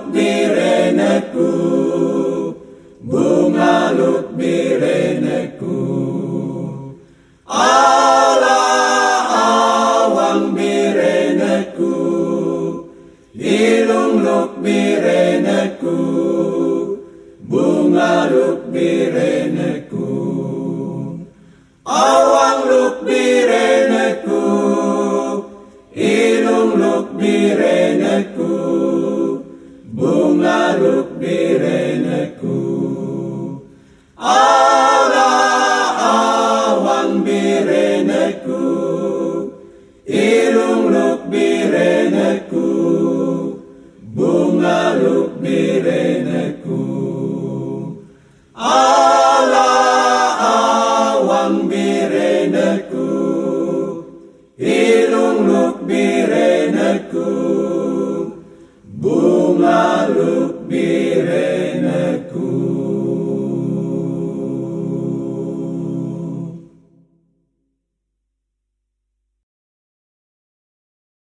lutbireneku bunga lutbireneku ala awang bireneku ilung luk bireneku, bunga luk bireneku, awang luk bireneku, ilung luk bireneku. Baruch Ala awan bireneku. Irung luk bireneku. Bunga luk bireneku. Ala awan bireneku. Irung luk